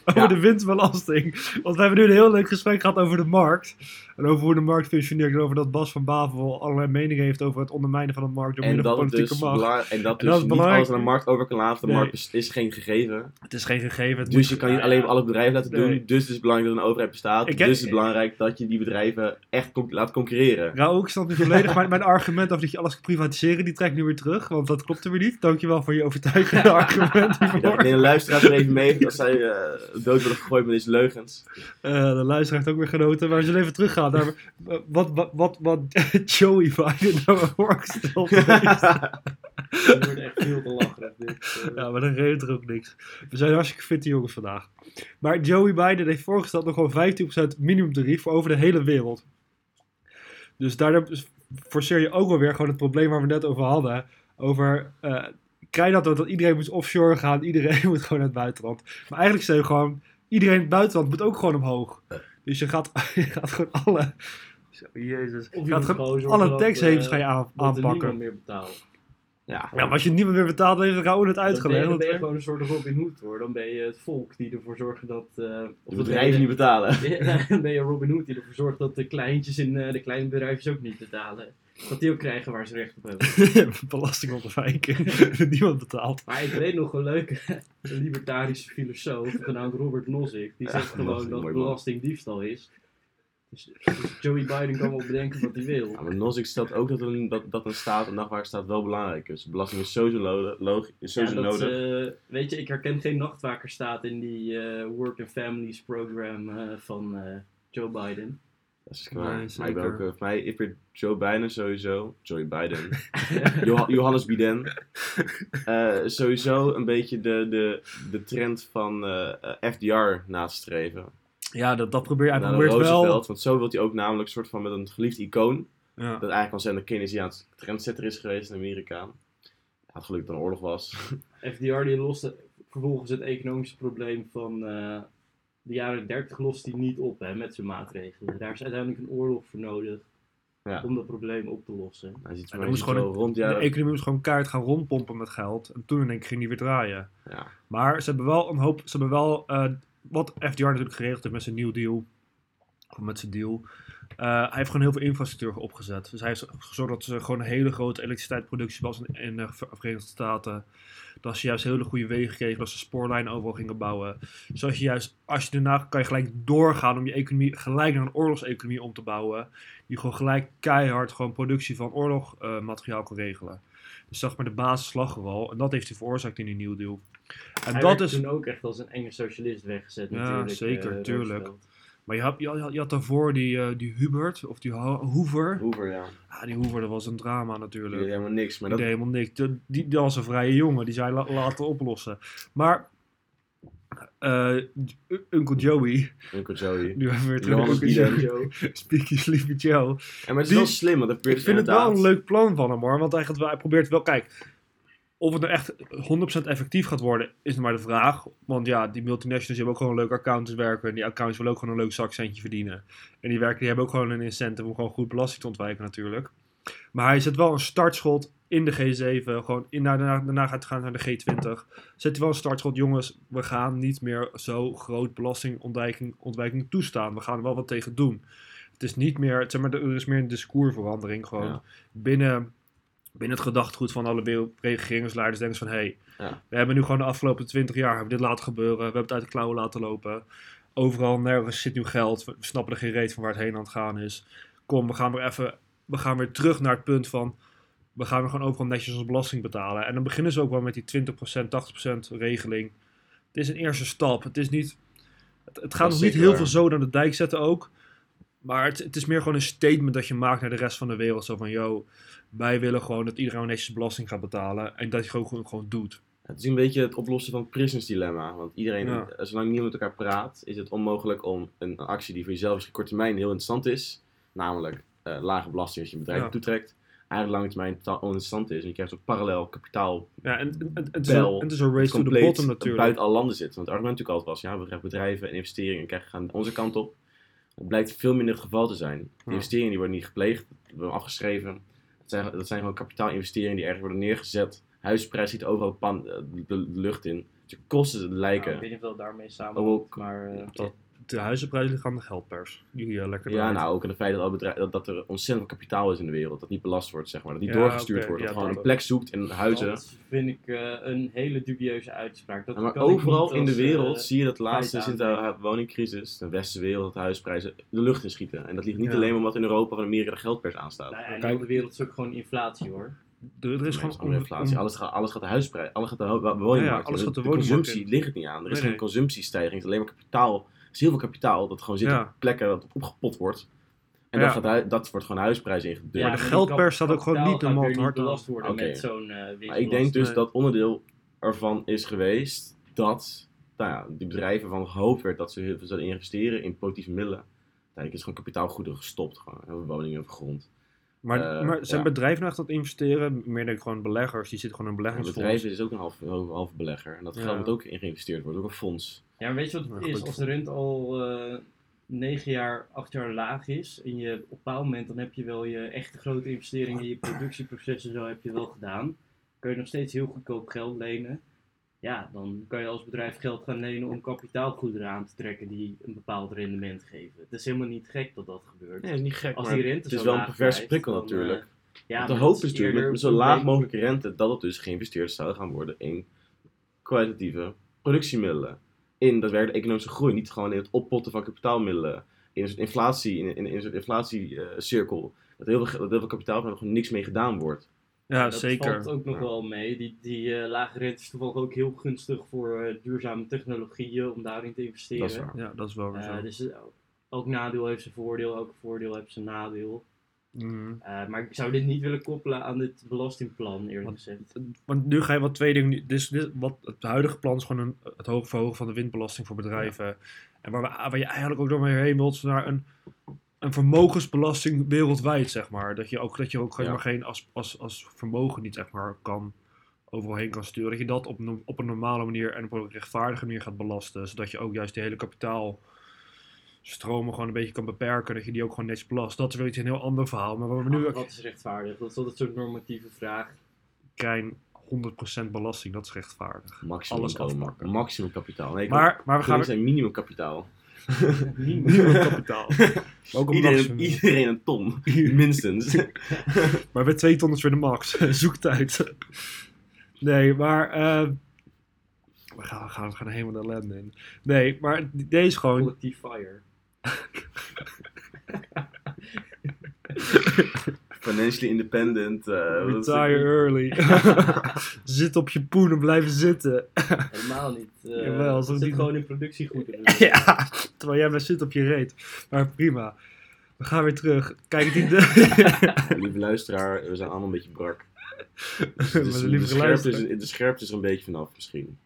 over Ja. de winstbelasting. Want we hebben nu een heel leuk gesprek gehad over de markt. En over hoe de markt functioneert. En over dat Bas van Bavel allerlei meningen heeft over het ondermijnen van de markt door En middel dat, van het politieke dus macht. belang- en dat En dus dat niet alles aan de markt over kan laten. De Nee. markt is, geen gegeven. Het is geen gegeven. het Dus je kan niet Ja, alleen ja. alle bedrijven laten Nee. doen. Dus het is belangrijk dat een overheid bestaat. Dus heb- is het belangrijk dat je die bedrijven echt con- laat concurreren. Raoul, ik snap nu volledig. mijn, mijn argument over dat je alles kan privatiseren, die trek ik nu weer terug. Want dat klopt er weer niet. Dankjewel voor je overtuigende argument hiervoor. neem de luisteraars er even mee als zij eh, dood worden gegooid met deze leugens. Eh, de luisteraar heeft ook weer genoten. Maar we zullen even teruggaan wat, wat, wat, wat Joey Biden nou voorgesteld heeft. Het wordt echt veel te lachen. Dit, eh. Ja, maar dan reed er ook niks. We zijn hartstikke fitte jongens vandaag. Maar Joey Biden heeft voorgesteld nog gewoon 15% minimumtarief voor over de hele wereld. Dus daardoor forceer je ook wel weer gewoon het probleem waar we net over hadden. Over, eh krijg dat dat iedereen moet offshore gaan, iedereen moet gewoon naar het buitenland. Maar eigenlijk zeg je gewoon, iedereen in het buitenland moet ook gewoon omhoog. Dus je gaat, je gaat gewoon alle... Zo, jezus. Je gaat gewoon alle taxhavens eh, ga je aan, aanpakken. niemand meer betaalt. Ja, Ja, maar als je niemand meer betaalt, dan heeft Raoul het Dan ben, je, uitgelegd. dan ben je want- gewoon een soort Robin Hood hoor. Dan ben je het volk die ervoor zorgt dat... eh, of de bedrijven niet betalen. Ja, dan ben je Robin Hood die ervoor zorgt dat de kleintjes in eh, de kleine bedrijfjes ook niet betalen. Dat die ook krijgen waar ze recht op hebben. belastingontwijking. Niemand betaalt. Maar ik weet nog een leuke libertarische filosoof, genaamd Robert Nozick. Die Ja, zegt gewoon dat mooi man. belasting diefstal is. Dus, Joey Biden kan wel bedenken wat hij wil. Ja, maar Nozick stelt ook dat een, dat, dat een staat, een nachtwakerstaat wel belangrijk is. Belasting is sowieso, lo- log- is Ja, sowieso dat, nodig. eh, weet je, ik herken geen nachtwakerstaat in die eh, Work and Families program eh, van eh, Joe Biden. dat is waar. nee, maar ik ben ook, zeker. voor mij, Joe Biden sowieso, Joey Biden, Joh- Johannes Biden, eh, sowieso een beetje de, de, de trend van FDR na te streven. Ja, dat, dat probeer je. Hij probeert Roosevelt, wel. want zo wil hij ook namelijk een soort van met een geliefd icoon. Ja. Dat eigenlijk al zijn de Keynesiaans trendsetter is geweest in Amerika. Ja, het geluk dat er een oorlog was. FDR die loste vervolgens het economische probleem van eh, de jaren 30 lost hij niet op hè, met zijn maatregelen. Daar is uiteindelijk een oorlog voor nodig Ja. om dat probleem op te lossen. Hij ziet, moest gewoon rond De economie moest gewoon kaart gaan rondpompen met geld. En toen in één keer ging die weer draaien. Ja. Maar ze hebben wel een hoop. Ze hebben wel. eh, wat FDR natuurlijk geregeld heeft met zijn New Deal. Of met zijn deal. eh, hij heeft gewoon heel veel infrastructuur opgezet. Dus hij heeft gezorgd dat er gewoon een hele grote elektriciteitsproductie was in, de Ver- Verenigde Staten. Dat ze juist hele goede wegen kregen, dat ze spoorlijnen overal gingen bouwen. Zodat je juist, als je daarna kan je gelijk doorgaan om je economie gelijk naar een oorlogseconomie om te bouwen. Die gewoon gelijk keihard gewoon productie van oorlogmateriaal kan regelen. Dus zeg maar de basis lag er al. En dat heeft hij veroorzaakt in die New Deal. En hij dat is, toen ook echt als een enge socialist weggezet Ja, natuurlijk. zeker, eh, tuurlijk. Roosevelt. maar je had, je, had, je had daarvoor die, eh, die Hubert, of die Ho- Hoover. Hoover, ja. Ja, die Hoover, dat was een drama Die natuurlijk. deed helemaal niks. Maar Die dat, deed helemaal niks. Die, die, die was een vrije jongen, die zei la- laten oplossen. Maar, eh, Uncle Joey, Uncle Joey. nu hebben we weer terug Uncle. Joey. Speaky Sleepy Joe. Ja, maar het is Die- wel slim, want probeert Ik vind het wel een leuk plan van hem hoor. Want hij, gaat wel, hij probeert wel, kijk, of het nou echt 100% effectief gaat worden, is maar de vraag. Want ja, die multinationals die hebben ook gewoon leuke accountants werken. En die accountants willen ook gewoon een leuk zakcentje verdienen. En die werken, die hebben ook gewoon een incentive om gewoon goed belasting te ontwijken natuurlijk. Maar hij zet wel een startschot in de G7. Gewoon in, daarna, daarna gaat het gaan naar de G20. Zet hij wel een startschot. Jongens, we gaan niet meer zo groot belastingontwijking ontwijking toestaan. We gaan er wel wat tegen doen. Het is niet meer, zeg maar, er is meer een discoursverandering gewoon Ja. binnen, binnen het gedachtegoed van alle regeringsleiders denken van hé, hey, Ja. we hebben nu gewoon de afgelopen twintig jaar hebben dit laten gebeuren, we hebben het uit de klauwen laten lopen. Overal nergens zit nu geld, we snappen er geen reet van waar het heen aan het gaan is. Kom, we gaan weer even, we gaan weer terug naar het punt van, we gaan weer gewoon overal netjes onze belasting betalen. En dan beginnen ze ook wel met die 20%, 80% regeling. Het is een eerste stap, het is niet, het, het gaat nog niet heel veel zo naar de dijk zetten ook. Maar het, het is meer gewoon een statement dat je maakt naar de rest van de wereld. Zo van, yo, wij willen gewoon dat iedereen netjes belasting gaat betalen. En dat je gewoon, gewoon, doet. Het is een beetje het oplossen van het Prisons dilemma. Want iedereen, Ja. eh, zolang niemand met elkaar praat, is het onmogelijk om een, actie die voor jezelf op korte termijn heel interessant is, namelijk lage belasting als je een bedrijf Ja. toetrekt, eigenlijk lange termijn totaal oninteressant is. En je krijgt ook parallel kapitaal Ja, en, en, en het, is een, het is een race to the bottom natuurlijk. buiten alle landen zit. Want het argument natuurlijk altijd was, ja, we krijgen bedrijven en investeringen krijgen gaan onze kant op. Dat blijkt veel minder het geval te zijn. Ja. investeringen die worden niet gepleegd, die worden afgeschreven. Dat zijn, dat zijn gewoon kapitaalinvesteringen die ergens worden neergezet. Huisprijs ziet overal pan, de, de lucht in. Dus de kosten lijken. Nou, ik weet niet of dat daarmee samen ook- maar eh, Dat, de huizenprijzen liggen aan de geldpers. Die eh, lekker Ja, draait. nou ook in het feit dat, dat, dat er ontzettend veel kapitaal is in de wereld. Dat niet belast wordt, zeg maar. Dat niet Ja, doorgestuurd wordt. Dat ja, gewoon dat een plek zoekt in huizen. dat vind ik eh, een hele dubieuze uitspraak. Dat Ja, maar overal in de als, wereld eh, zie je dat laatste sinds de woningcrisis, de westerse wereld, de huisprijzen, de lucht inschieten. En dat ligt niet Ja. alleen omdat in Europa of Amerika de geldpers aanstaat. nou ja, en in Kijk. de wereld is ook gewoon inflatie hoor. Er, er is is gewoon inflatie. Alles gaat, alles gaat de huisprijs, alles gaat de woningmarkt. Ja, ja, alles gaat de de consumptie in. ligt het niet aan. Er is Nee, geen nee. consumptiestijging. Het is alleen maar kapitaal. Is heel veel kapitaal dat gewoon zit Ja. op plekken dat opgepot wordt. En Ja. dat, gaat, dat wordt gewoon de huisprijs ingedrukt. Maar de geldpers staat ook gewoon niet weer te hard belast worden Oké. met zo'n eh Maar ik denk dus Nee. dat onderdeel ervan is geweest dat nou ja, die bedrijven van gehoopt werd dat ze heel veel zouden investeren in positieve middelen. Uiteindelijk is gewoon kapitaalgoederen gestopt. Gewoon, woningen of grond. Maar, Eh, maar zijn ja. bedrijven nou echt aan het investeren? Meer denk ik gewoon beleggers. Die zitten gewoon in beleggingsfonds. bedrijven is ook een half, half, half belegger. En dat Ja. geld moet ook in geïnvesteerd worden. Ook een fonds. Ja, maar weet je wat het is? Als de rente al eh, negen jaar, acht jaar laag is en je op een bepaald moment dan heb je wel je echte grote investeringen, je productieprocessen zo heb je wel gedaan, kun je nog steeds heel goedkoop geld lenen. Ja, dan kan je als bedrijf geld gaan lenen om kapitaalgoederen aan te trekken die een bepaald rendement geven. Het is helemaal niet gek dat dat gebeurt. Nee, niet gek. Als die rente het is wel een perverse prikkel dan, natuurlijk. eh, ja, Want de hoop is natuurlijk met zo laag mogelijke rente dat het dus geïnvesteerd zou gaan worden in kwalitatieve productiemiddelen. In daadwerkelijk economische groei. Niet gewoon in het oppotten van kapitaalmiddelen. In een soort inflatie, in, in, in een soort inflatiecirkel. dat, heel veel, dat heel veel kapitaal er gewoon niks mee gedaan wordt. Ja, dat zeker. valt ook nog Ja. wel mee. Die, die eh, lage rente is toevallig ook heel gunstig voor eh, duurzame technologieën om daarin te investeren. Dat is waar. Ja, dat is wel weer Eh, dus eh, elk nadeel heeft zijn voordeel, elk voordeel heeft zijn nadeel. Mhm. Eh, maar ik zou dit niet willen koppelen aan dit belastingplan, eerlijk Want- gezegd. Want nu ga je wat twee dingen. Dus dit, wat, het huidige plan is gewoon een, het hoog verhogen van de windbelasting voor bedrijven. En waar, we, waar je eigenlijk ook door mee heen wilt, is naar een, een vermogensbelasting wereldwijd, zeg maar. Dat je ook, dat je ook Ja. maar, geen als, als, als vermogen niet zeg maar, kan, overal heen kan sturen. Dat je dat op, een- op een normale manier en op een rechtvaardige manier gaat belasten. Zodat je ook juist die hele kapitaalstromen gewoon een beetje kan beperken. Dat je die ook gewoon netjes belast. Dat is weer iets een heel ander verhaal. Maar waar we nu Wat is rechtvaardig? Dat is altijd zo'n normatieve vraag. krijgen, 100% belasting, dat is rechtvaardig. Maximum Alles afpakken. Maximum kapitaal. Nee, Maar, maar we gaan we zijn minimum kapitaal. Niemand. kapitaal. Ook Iedereen, maximum. iedereen een ton. Minstens. Maar bij twee ton is weer de max. Zoek het uit. Nee, maar... eh, we, gaan, we, gaan, we gaan helemaal de ellende in. Nee, maar deze is gewoon... Collectief fire. Financially independent. het? Retire early. Zit op je poenen, blijven zitten. Helemaal niet. Uh, Jawel, zit die- gewoon in productiegoederen. ja, terwijl jij maar zit op je reet. Maar prima. We gaan weer terug. Kijk, die... Lieve luisteraar, we zijn allemaal een beetje brak. Maar Dus de de, scherpte is, de scherpte is er een beetje vanaf misschien.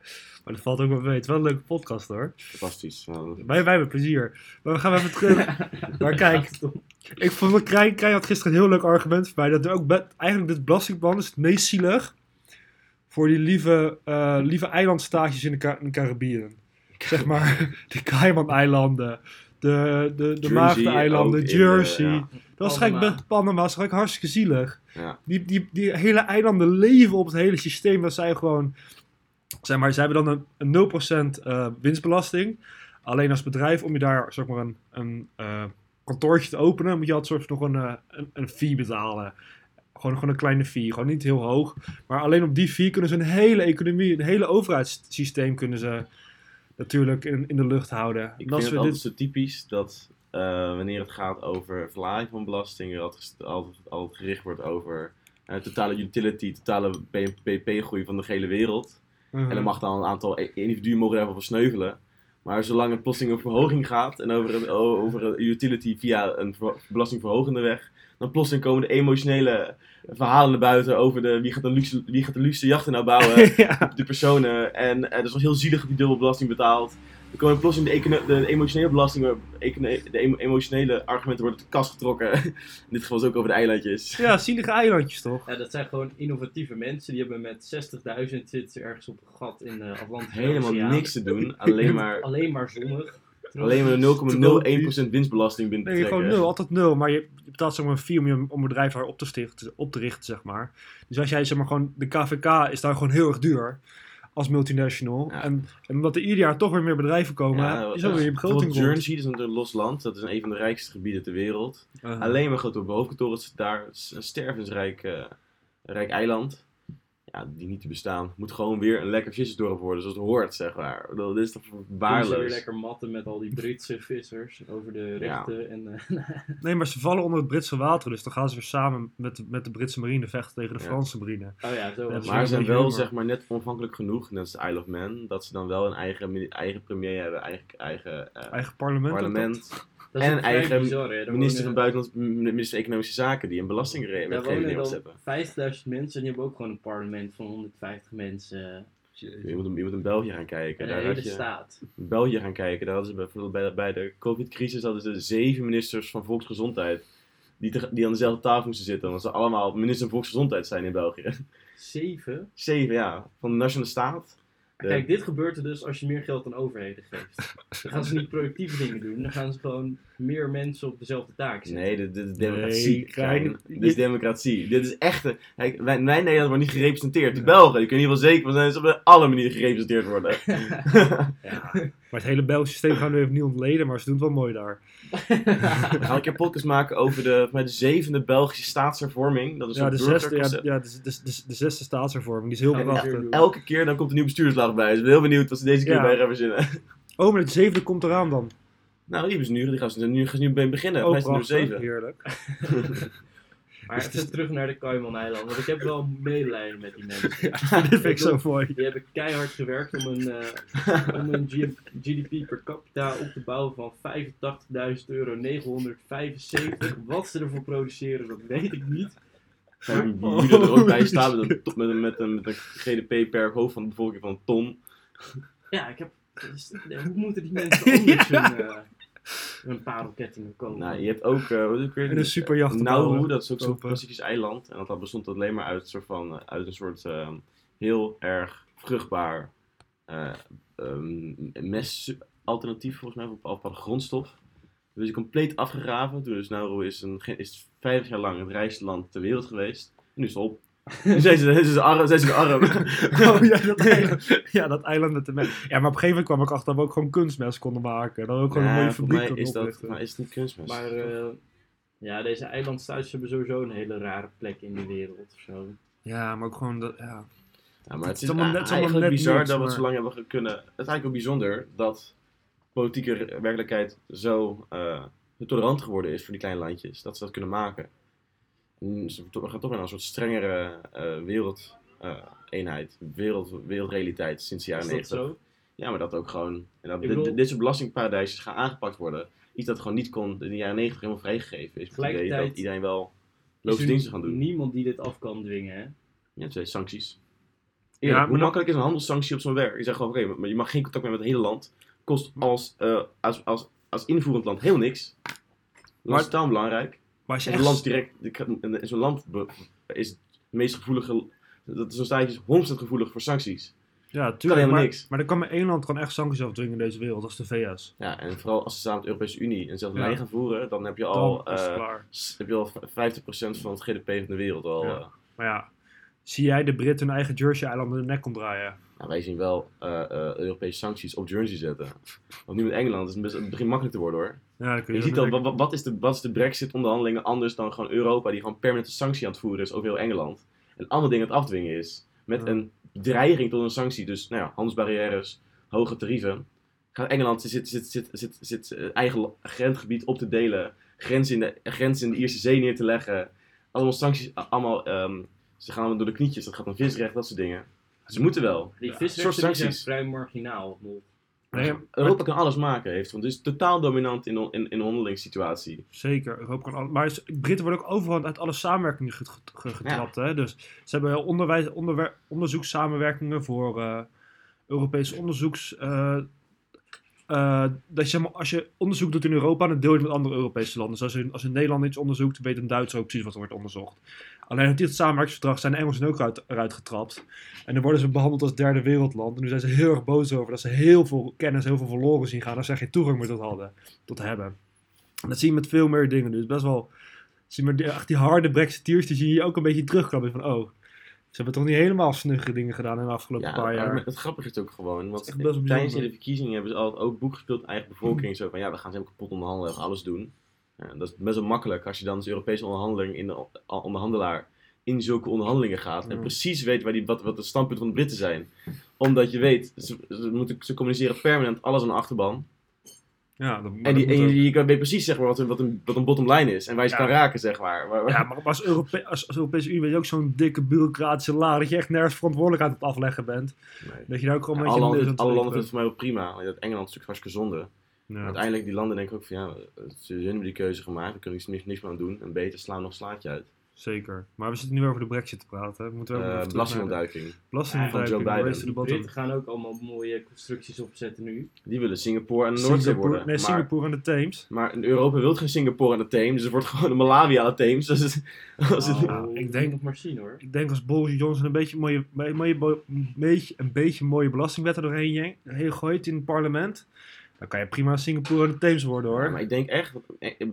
Maar dat valt ook wel mee. Het is wel een leuke podcast hoor. Fantastisch. Nou, Wij, wij hebben plezier. Maar we gaan even terug. Maar kijk, Ik vond dat Krijn, Krijn had gisteren een heel leuk argument voor mij. Dat er ook be- eigenlijk dit belastingplan is het meest zielig voor die lieve, eh, lieve eilandstaatjes in de, Ca- in de Caribiën. Zeg maar de Cayman-eilanden, de, de, de Jersey Maagde-eilanden, Jersey. is Panama. gelijk, Panama is gelijk hartstikke zielig. Ja. Die, die, die hele eilanden leven op het hele systeem dat zij gewoon... Zeg maar, zij hebben dan een, een 0% eh, winstbelasting. Alleen als bedrijf, om je daar zeg maar een, een eh, kantoortje te openen, moet je altijd soort nog een, eh, een, een fee betalen. Gewoon, gewoon een kleine fee, gewoon niet heel hoog. Maar alleen op die fee kunnen ze een hele economie, een hele overheidssysteem kunnen ze natuurlijk in, in de lucht houden. Ik als vind het dit- altijd zo typisch dat eh, wanneer het gaat over verlaging van belastingen, altijd, altijd, altijd gericht wordt over eh, totale utility, totale BNP-groei van de hele wereld. Mhm. En dan mag dan een aantal i- individuen mogen daarvan versneuvelen. Maar zolang het plotseling over verhoging gaat en over een, over een utility via een ver- belastingverhogende weg, dan plotseling komen de emotionele verhalen naar buiten over de, wie, gaat de luxe, wie gaat de luxe jachten nou bouwen. ja. de personen. En eh, het is wel heel zielig dat die dubbel belasting betaalt. Dan komen plots in de, econo- de emotionele belastingen, econo- de emo- emotionele argumenten worden te kast getrokken. in dit geval is ook over de eilandjes. Ja, zielige eilandjes toch? Ja, dat zijn gewoon innovatieve mensen. Die hebben met 60.000 zitten ergens op een gat in de Atlantische Helemaal Oceaan. niks te doen, alleen maar, Alleen maar zonnig. alleen maar 0,01% winstbelasting binnen te Nee, gewoon trekken. nul, altijd nul. Maar je, je betaalt zeg maar een fee om, je, om een bedrijf daar op te, stichten, op te richten, zeg maar. Dus als jij zeg maar gewoon, de KVK is daar gewoon heel erg duur als multinational. Ja. En, en omdat er ieder jaar toch weer meer bedrijven komen, Ja, is ook weer je begroting. Jersey, dat is een los land, dat is een van de rijkste gebieden ter wereld. Uh, Alleen maar grote hoofdkantoren zitten daar. Is een stervensrijk eh, rijk eiland. Ja, die niet te bestaan. Moet gewoon weer een lekker vissersdorp worden, zoals het hoort, zeg maar. Dit is toch ze weer waardeloos. lekker matten met al die Britse vissers over de rechten. En, eh, Nee, maar ze vallen onder het Britse water, dus dan gaan ze weer samen met, met de Britse marine vechten tegen de Ja. Franse marine. oh ja, zo Maar ze zijn wel humor. zeg maar, net onafhankelijk genoeg, net als de Isle of Man, dat ze dan wel een eigen, eigen premier hebben, eigen, eigen eh, Eigen parlement. dat. parlement. Dat En een eigen bizar, Minister van wonen- Buitenland, minister Economische Zaken, die een belastingwetgeving zetten. 50.000 mensen en die hebben ook gewoon een parlement van 150 mensen. Je moet, je moet in België gaan kijken. Daar hele je, staat. in België gaan kijken. Daar hadden ze bijvoorbeeld bij, bij de COVID-crisis hadden ze zeven ministers van Volksgezondheid. Die, te- die aan dezelfde tafel moesten zitten. Omdat ze allemaal minister van Volksgezondheid zijn in België. Zeven. Zeven, ja. Van de Nationale Staat. De- Kijk, dit gebeurt er dus als je meer geld aan overheden geeft. Dan gaan ze niet productieve dingen doen, dan gaan ze gewoon meer mensen op dezelfde taak zetten. Nee, dit, dit is democratie. Nee. Dit is democratie. Dit is echte. Kijk, wij, wij Nederland worden niet gerepresenteerd. De Belgen, die kunnen hier wel zeker van zijn dat ze op alle manieren gerepresenteerd worden. Ja. Maar het hele Belgische systeem gaan we even niet ontleden, maar ze doen het wel mooi daar. We gaan een keer een podcast maken over de, de zevende Belgische staatshervorming. Dat is Ja, de zesde, ja, de, de, de, de zesde staatshervorming, die is heel prachtig. ja. Elke keer dan komt een nieuw bestuurslag bij. Dus ik ben heel benieuwd wat ze deze keer Ja. bij gaan verzinnen. Oh, maar het zevende komt eraan dan. Nou, die ze nu. Die gaan ze nu, gaan ze nu mee beginnen. Oh, nummer prachtig. 7. Heerlijk. Maar even terug naar de Cayman-eilanden, want ik heb wel medelijden met die mensen. Dit vind ik zo mooi. Die hebben keihard gewerkt om een, eh, om een GDP per capita op te bouwen van 85.000 euro 975. Wat ze ervoor produceren, dat weet ik niet. En die jullie er ook bij staan met een, met een, met een, met een GDP per hoofd van de bevolking van een ton. Ja, ik heb. dus, eh, Hoe moeten die mensen anders hun, eh, hun parelkettingen kopen? Nou, je hebt ook... eh wat is weer En een superjacht Nauru, dat is ook zo'n. Pacifisch eiland. En dat bestond alleen maar uit, een soort van, eh, uit een soort eh, heel erg vruchtbaar eh um, mes-alternatief, volgens mij, op bepaalde grondstof. Dus die compleet afgegraven. Dus Nauru is, een, is 50 jaar lang het rijkste land ter wereld geweest. En nu is het op. Nu zijn ze, zijn ze arm. Zijn ze arm. Oh ja dat, eiland, ja, dat eiland met de mes. Ja, maar op een gegeven moment kwam ik achter dat we ook gewoon kunstmest konden maken. Dat we ook gewoon een mooie voor fabriek mij is dat, maar is het niet kunstmest. Maar eh, ja, deze eilandstaatjes hebben sowieso een hele rare plek in de wereld of zo. Ja, maar ook gewoon dat, ja. Ja, maar het Het is, allemaal net- eigenlijk net bizar niks, dat we het zo lang hebben kunnen. Het is eigenlijk ook bijzonder dat politieke werkelijkheid zo eh, tolerant geworden is voor die kleine landjes. Dat ze dat kunnen maken. Ze we gaan toch naar een soort strengere eh wereldeenheid, wereld, wereldrealiteit sinds de jaren dat 90. zo? Ja, maar dat ook gewoon. En dat dit, bedoel- dit soort belastingparadijsjes gaan aangepakt worden. Iets dat gewoon niet kon in de jaren 90 helemaal vrijgegeven is. Het idee dat iedereen wel Is logische diensten gaan doen. Niemand die dit af kan dwingen, hè? Ja, twee sancties. Ja, hoe makkelijk is een handelssanctie op zo'n werk? Je zegt gewoon, oké, maar je mag geen contact meer met het hele land. Kost als, eh, als, als, als invoerend land helemaal niks. Dat is belangrijk. Maar als je echt... land, direct, de- zo'n land is het meest gevoelige... Dat zo'n staatje is 100% gevoelig voor sancties. Ja, tuurlijk. helemaal maar, niks. maar er kan maar één land kan echt sancties afdwingen in deze wereld, dat is de VS. Ja, en vooral als ze samen met de Europese Unie en zelfs Ja. lijn gaan voeren, dan heb je Dan al, s- heb je al 50% van het GDP van de wereld al. Ja. eh. Maar ja, zie jij de Britten hun eigen Jersey-eilanden in de nek komt draaien? Nou, wij zien wel eh, Europese sancties op Jersey zetten. Want nu met Engeland is het best- het begint makkelijk te worden hoor. Ja, dan kun Je je ziet dan al, wat, wat, is de, wat is de brexit-onderhandelingen anders dan gewoon Europa, die gewoon permanente sanctie aan het voeren is over heel Engeland. En allemaal dingen aan het afdwingen is. Met Ja. een dreiging tot een sanctie, dus nou ja, handelsbarrières, hoge tarieven. Gaat Engeland zit, zit, zit, zit, zit, eh, eigen grensgebied op te delen, grenzen in, de, grenzen in de Ierse Zee neer te leggen. Allemaal sancties, allemaal, ehm, ze gaan door de knietjes, dat gaat om visrecht, dat soort dingen. Ze moeten wel. Die Ja, visrechten soort zijn vrij marginaal. nog. Nee, Europa kan alles maken, heeft, want het is totaal dominant in, on- in, in een onderhandelingssituatie. Zeker, Europa kan al, maar is- Britten worden ook overal uit alle samenwerkingen get- ge- getrapt. Hè? Dus ze hebben onderwijs, onderzoekssamenwerkingen voor eh Europese onderzoeks, eh, eh, dat je, als je onderzoek doet in Europa, dan deel je het met andere Europese landen. Dus als in, als in Nederland iets onderzoekt, weet een Duitser ook precies wat er wordt onderzocht. Alleen uit dit samenwerkingsverdrag zijn de Engelsen ook uit, eruit getrapt. En dan worden ze behandeld als derde wereldland. En nu zijn ze heel erg boos over dat ze heel veel kennis, heel veel verloren zien gaan. Als zij geen toegang meer tot hadden, tot hebben. En dat zie je met veel meer dingen. Dus best wel, zie je maar die harde Brexiteers, die zie je ook een beetje terugkomen. Van, oh, ze hebben toch niet helemaal snuggere dingen gedaan in de afgelopen Ja, paar maar jaar. het grappige is ook gewoon, want tijdens de verkiezingen hebben ze altijd ook boek gespeeld, eigen bevolking, zo van ja, we gaan ze helemaal kapot onderhandelen, we gaan alles doen. Ja, dat is best wel makkelijk als je dan als Europese onderhandeling in de onderhandelaar in zulke onderhandelingen gaat en precies weet waar die, wat, wat het standpunt van de Britten zijn. Omdat je weet, ze, ze, moeten, ze communiceren permanent alles aan de achterban. Ja, dat, En, die, en ook. je, je weet precies zeg maar, wat, een, wat, een, wat een bottom line is en waar je ze kan raken, zeg maar. Ja, maar als, Europe als, als Europese Unie ben je ook zo'n dikke bureaucratische laar dat je echt nergens verantwoordelijkheid op afleggen bent. Nee. Dat je daar ook gewoon Ja, een beetje alle, landen, aan alle landen het voor mij wel prima. dat Engeland is natuurlijk hartstikke zonde. Ja. uiteindelijk die landen denken ook van ja, ze hebben die keuze gemaakt, we kunnen niks, niks meer aan doen. En beter slaan nog een slaatje uit. Zeker. Maar we zitten nu over de brexit te praten. We moeten wel Eh, de- belastingontduiking. Belastingontduiking. The De. Britten gaan ook allemaal mooie constructies opzetten nu. Die willen Singapore en de Noordzee worden. nee, maar, Singapore en de Theems. maar in Europa wil geen Singapore aan de Theems, dus het wordt gewoon een Malawi aan de Theems. Dus het, als het, Oh, Nou, ik denk- nog maar zien hoor. Ik denk als Boris Johnson een beetje mooie, mooie, mooie- een beetje, een beetje mooie belastingwetten doorheen heen gooit in het parlement. Dan kan je prima Singapore en de Theems worden hoor. Ja, maar ik denk echt,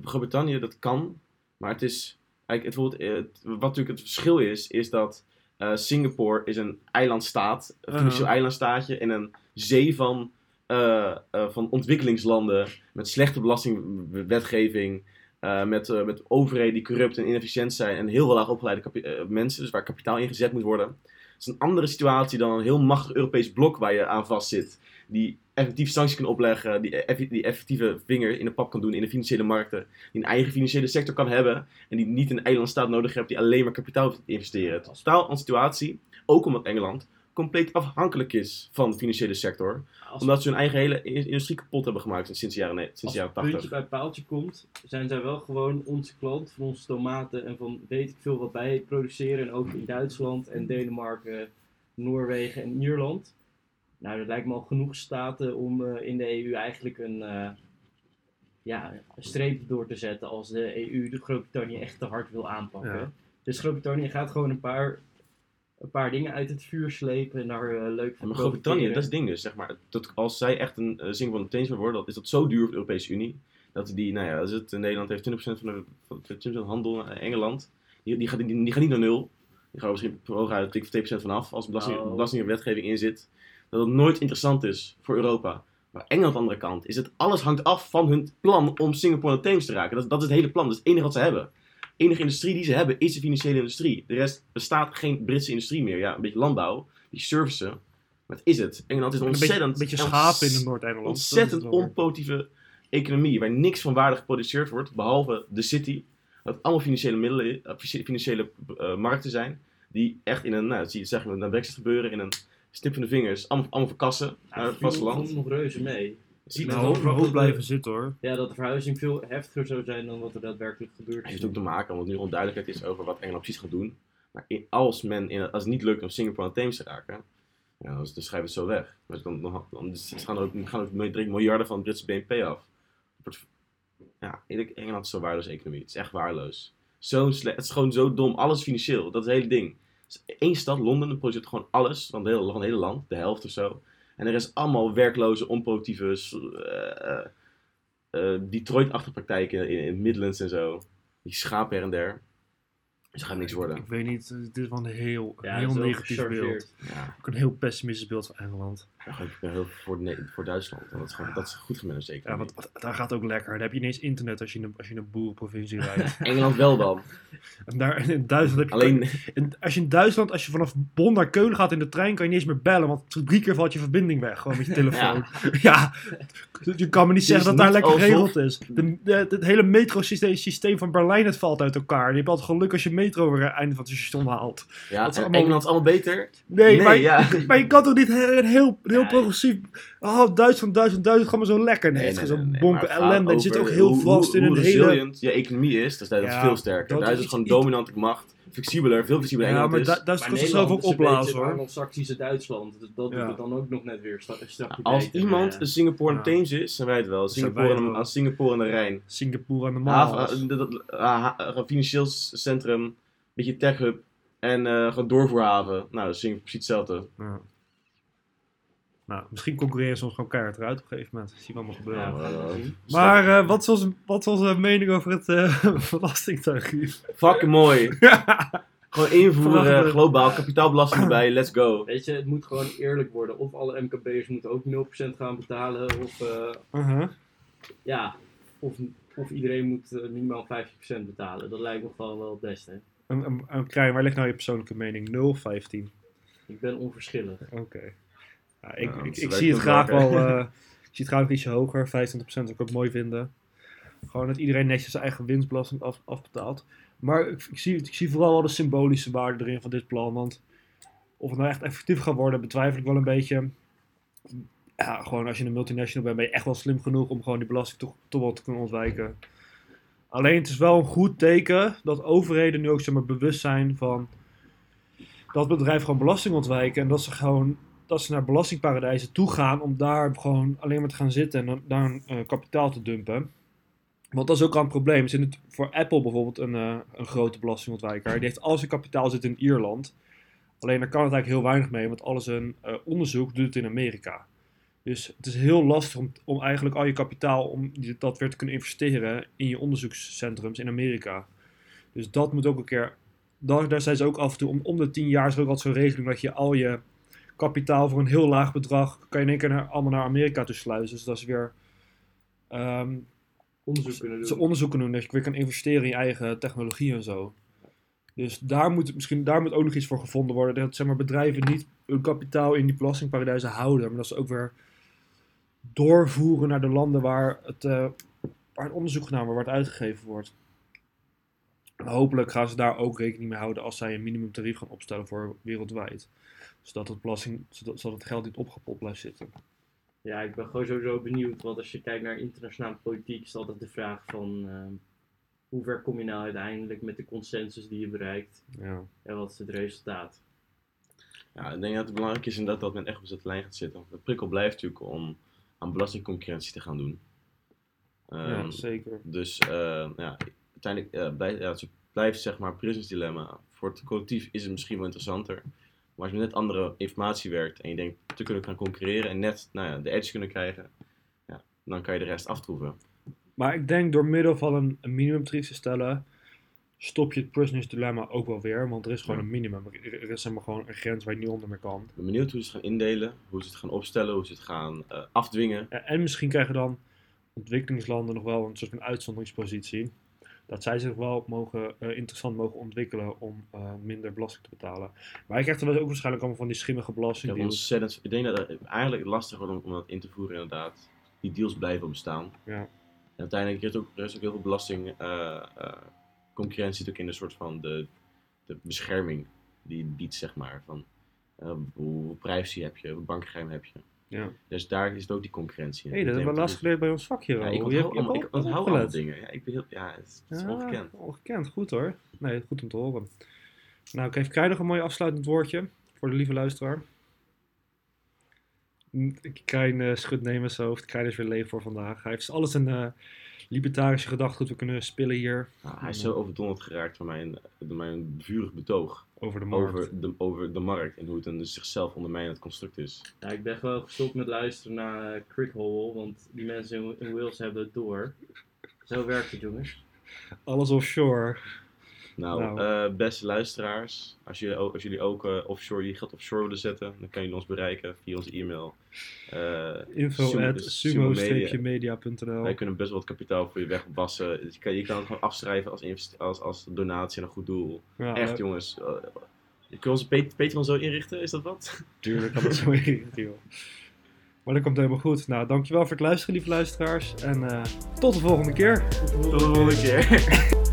Groot-Brittannië dat kan, maar het is, eigenlijk, het, wordt- het- wat natuurlijk het verschil is, is dat eh, Singapore is een eilandstaat, een financieel Uh-huh. eilandstaatje in een zee van, eh, eh, van ontwikkelingslanden met slechte belastingwetgeving, eh, met, eh, met overheden die corrupt en inefficiënt zijn en heel veel laag opgeleide eh, mensen, dus waar kapitaal ingezet moet worden. Het is een andere situatie dan een heel machtig Europees blok waar je aan vast zit. Die effectief sancties kan opleggen, die, eff- die effectieve vinger in de pap kan doen in de financiële markten. Die een eigen financiële sector kan hebben. En die niet een eilandstaat nodig hebt die alleen maar kapitaal te investeren. Totaal een situatie, ook omdat Engeland compleet afhankelijk is van de financiële sector. Als, Omdat ze hun eigen hele industrie kapot hebben gemaakt sinds de jaren, sinds als de jaren het puntje 80. bij paaltje komt, zijn zij wel gewoon onze klant van onze tomaten en van weet ik veel wat wij produceren. En ook in Duitsland en Denemarken, Noorwegen en Ierland. Nou, dat lijkt me al genoeg staten om eh, in de EU eigenlijk een, eh, ja, een streep door te zetten als de EU de Groot-Brittannië echt te hard wil aanpakken. Ja. Dus Groot-Brittannië gaat gewoon een paar, een paar dingen uit het vuur slepen en daar eh, leuk Ja, van maar Groot-Brittannië, dat is het ding dus, zeg maar. Dat als zij echt een Thames wil worden, dan is dat zo duur voor de Europese Unie. Dat die, nou ja, als het, Nederland heeft 20% van de, van de 20% handel naar Engeland. Die, die, gaat, die, die gaat niet naar nul. Die gaan misschien hooguit dik 2% vanaf als belasting, Oh. belasting en wetgeving in zit. Dat het nooit interessant is voor Europa. Maar Engeland aan de andere kant is het, alles hangt af van hun plan om Singapore en Thames te raken. Dat, dat is het hele plan, dat is het enige wat ze hebben. De enige industrie die ze hebben is de financiële industrie. De rest bestaat geen Britse industrie meer. Ja, een beetje landbouw, die servicen. Maar het is het. Engeland is een ontzettend, een beetje schapen in het Noord-Engeland. ontzettend onpositieve economie. Waar niks van waarde geproduceerd wordt, behalve de city. Dat allemaal financiële middelen, eh, financiële eh, markten zijn. Die echt in een, nou, dat zie je zeggen we naar Brexit gebeuren, in een snip van de vingers, allemaal, allemaal verkassen naar Ja, het vasteland. nog reuze mee. Ziet het ook. we hoog blijven zitten hoor. Ja, dat de verhuizing veel heftiger zou zijn dan wat er daadwerkelijk gebeurt. Het heeft ook te maken, omdat nu onduidelijkheid is over wat Engeland precies gaat doen. Maar in- als, men in, als het niet lukt om Singapore en Thames te raken, ja, dan, dan schrijven we het zo weg. Dus dan, dan, dan dus gaan er ook, gaan ook miljarden van het Britse BNP af. Ja, Engeland is zo'n waardeloze economie. Het is echt waardeloos. Zo slecht, het is gewoon zo dom. Alles financieel. Dat is het hele ding. Eén stad, Londen, dan produceert gewoon alles van het hele, van het hele land. De helft of zo. En er is allemaal werkloze, onproductieve, eh, eh, eh, Detroit-achtige praktijken in, in Midlands en zo. Die schapen her en der. Dus het gaat niks worden. Ik weet niet, het is wel een heel, Ja, heel negatief beeld. Ja, Ook een heel pessimistisch beeld van Engeland. Ik ben heel voor, voor Duitsland. Want dat is, gewoon, dat is goed gemanaged zeker. Ja, want daar gaat ook lekker. Dan heb je ineens internet als je in een, als je in een boerenprovincie rijdt. Engeland wel dan. en daar, in Duitsland heb je... Alleen, in- als je in Duitsland, als je vanaf Bonn naar Keulen gaat in de trein, kan je niet eens meer bellen. Want drie keer valt je verbinding weg, gewoon met je telefoon. Ja, je kan me niet zeggen dat daar lekker geregeld is. De, de- het hele metrosysteem systeem van Berlijn het valt uit elkaar. Je hebt altijd geluk als je metro weer einde van het station haalt. ja, Dat is allemaal- Engeland allemaal beter. Nee, Nee, maar, maar je kan toch niet een heel, heel progressief. Oh, Duitsland, Duitsland, Duitsland, ga maar zo lekker. Nee, Nee, het is nee, zo'n nee, bonken het gaat ellende. Die zit ook heel hoe- vast hoe, in hoe een hele... je economie is. Dus dat is Ja, veel sterker. dat Duitsland is gewoon dominante macht. Flexibeler, veel flexibeler Ja, Engeland maar is. Duitsland Maar kan zichzelf ook opblazen het hoor. Duitsland. Dat, doet het dan ook nog net weer Als iemand een Singapore en. Thames is, zijn wij het wel. Singapore, het aan de Rijn. Singapore aan de Maas. financieel centrum, beetje tech hub en eh gewoon doorvoerhaven. Nou, dat is precies hetzelfde. Nou, misschien concurreren ze ons gewoon keihard eruit op een gegeven moment. Dat zien we allemaal gebeuren. Ja. Maar eh, wat, is onze, wat is onze mening over het eh belastingtarief? Fucking mooi. Gewoon invoeren, globaal, kapitaalbelasting erbij, let's go. Weet je, het moet gewoon eerlijk worden. Of alle MKB'ers moeten ook 0% gaan betalen. Of, eh, Uh-huh. ja, of, of iedereen moet eh, minimaal 50% betalen. Dat lijkt me gewoon wel het beste. Een, een, een Krijn, waar ligt nou je persoonlijke mening? 0, 15? Ik ben onverschillig. Oké. Ja, ik, ik, zie het graag wel, eh, ik zie het graag nog ietsje hoger. 25% zou ik ook mooi vinden. Gewoon dat iedereen netjes zijn eigen winstbelasting af, afbetaalt. Maar ik, ik, zie, ik zie vooral wel de symbolische waarde erin van dit plan. Want of het nou echt effectief gaat worden, betwijfel ik wel een beetje. Ja, gewoon als je een multinational bent, ben je echt wel slim genoeg om gewoon die belasting toch, toch wel te kunnen ontwijken. Alleen het is wel een goed teken dat overheden nu ook zeg maar, bewust zijn van dat bedrijven gewoon belasting ontwijken. En dat ze gewoon dat ze naar belastingparadijzen toe gaan om daar gewoon alleen maar te gaan zitten en dan een eh, kapitaal te dumpen. Want dat is ook al een probleem. Zit het voor Apple bijvoorbeeld een, eh, een grote belastingontwijker. Die heeft al zijn kapitaal zit in Ierland. Alleen daar kan het eigenlijk heel weinig mee, want al zijn eh, onderzoek doet het in Amerika. Dus het is heel lastig om, om eigenlijk al je kapitaal, om dat weer te kunnen investeren in je onderzoekscentrums in Amerika. Dus dat moet ook een keer, daar, daar zijn ze ook af en toe, om, om de tien jaar is er ook altijd zo'n regeling dat je al je kapitaal voor een heel laag bedrag, kan je in één keer naar, allemaal naar Amerika toe sluizen. Dus dat is weer, ehm, Onderzoek kunnen doen. ze onderzoeken doen, dat je weer kan investeren in je eigen technologie en zo. Dus daar moet, misschien, daar moet ook nog iets voor gevonden worden. Dat zeg maar, bedrijven niet hun kapitaal in die belastingparadijzen houden. Maar dat ze ook weer doorvoeren naar de landen waar het, eh, waar het onderzoek gedaan wordt, waar het uitgegeven wordt. En hopelijk gaan ze daar ook rekening mee houden als zij een minimumtarief gaan opstellen voor wereldwijd. Zodat het, belasting, zodat, zodat het geld niet opgepot blijft zitten. Ja, ik ben gewoon sowieso benieuwd. Want als je kijkt naar internationale politiek, is het altijd de vraag van... ehm, hoe ver kom je nou uiteindelijk met de consensus die je bereikt? Ja. En wat is het resultaat? Ja, ik denk dat het belangrijk is inderdaad dat men echt op zet lijn gaat zitten. De prikkel blijft natuurlijk om aan belastingconcurrentie te gaan doen. ja, Ehm, zeker. Dus eh, ja, uiteindelijk eh, blijft, ja, het blijft zeg maar Prison's Dilemma. Voor het collectief is het misschien wel interessanter. Maar als je met net andere informatie werkt en je denkt te kunnen gaan concurreren en net nou ja, de edge kunnen krijgen, ja, dan kan je de rest aftroeven. Maar ik denk door middel van een, een minimumtarief te stellen, stop je het prisoners dilemma ook wel weer. Want er is gewoon Ja. een minimum. Er, is zeg maar gewoon een grens waar je niet onder meer kan. Ik ben benieuwd hoe ze het gaan indelen, hoe ze het gaan opstellen, hoe ze het gaan eh, afdwingen. En, en misschien krijgen dan ontwikkelingslanden nog wel een soort van uitzonderingspositie. Dat zij zich wel mogen, eh, interessant mogen ontwikkelen om eh, minder belasting te betalen. Maar je krijgt er ook waarschijnlijk allemaal van die schimmige belasting. ontzettend, ik denk dat het eigenlijk lastig wordt om, om dat in te voeren inderdaad. Die deals blijven bestaan. Ja. En uiteindelijk is er ook, er is ook heel veel belasting eh, concurrentie natuurlijk in een soort van de, de bescherming die je biedt, zeg maar. Van eh, hoe privacy heb je, hoe bankgeheim heb je. Ja. Dus daar is ook die concurrentie. Hé, dat hebben we laatst geleerd bij ons vakje. Ja, ik Je onthoud je ik onthoud allemaal dingen. Ja, ik ben heel, ja het is, het is Ja, ongekend. Ongekend, goed hoor. Nee, goed om te horen. Nou, ik krijg nog een mooi afsluitend woordje voor de lieve luisteraar. Krijn uh, schudt nemens zijn hoofd. Krijn is weer leeg voor vandaag. Hij heeft alles een eh, libertarische gedachtegoed we kunnen spillen hier Nou, hij is zo overdonderd geraakt door mijn, door mijn vurig betoog over de markt. over de, over de markt en hoe het een dus zichzelf ondermijnend construct is. Ja, ik ben gewoon gestopt met luisteren naar uh, Crickhole, want die mensen in, in Wales hebben het door. Zo werkt het, jongens. Alles offshore. Nou, Nou. eh, beste luisteraars, als jullie ook, als jullie ook eh, offshore, je geld offshore willen zetten, dan kan je ons bereiken via onze e-mail. Eh, Info Sumo- at Media. sumo-media.nl Wij kunnen best wel wat kapitaal voor je wegwassen. Dus je, kan, je kan het gewoon afschrijven als, als, als donatie aan een goed doel. Ja, Echt jongens. Uh, je kunt onze Pat- Patreon zo inrichten, is dat wat? Tuurlijk kan dat zo inrichten, joh. Maar dat komt helemaal goed. Nou, dankjewel voor het luisteren, lieve luisteraars. En tot de volgende keer. Tot de volgende keer.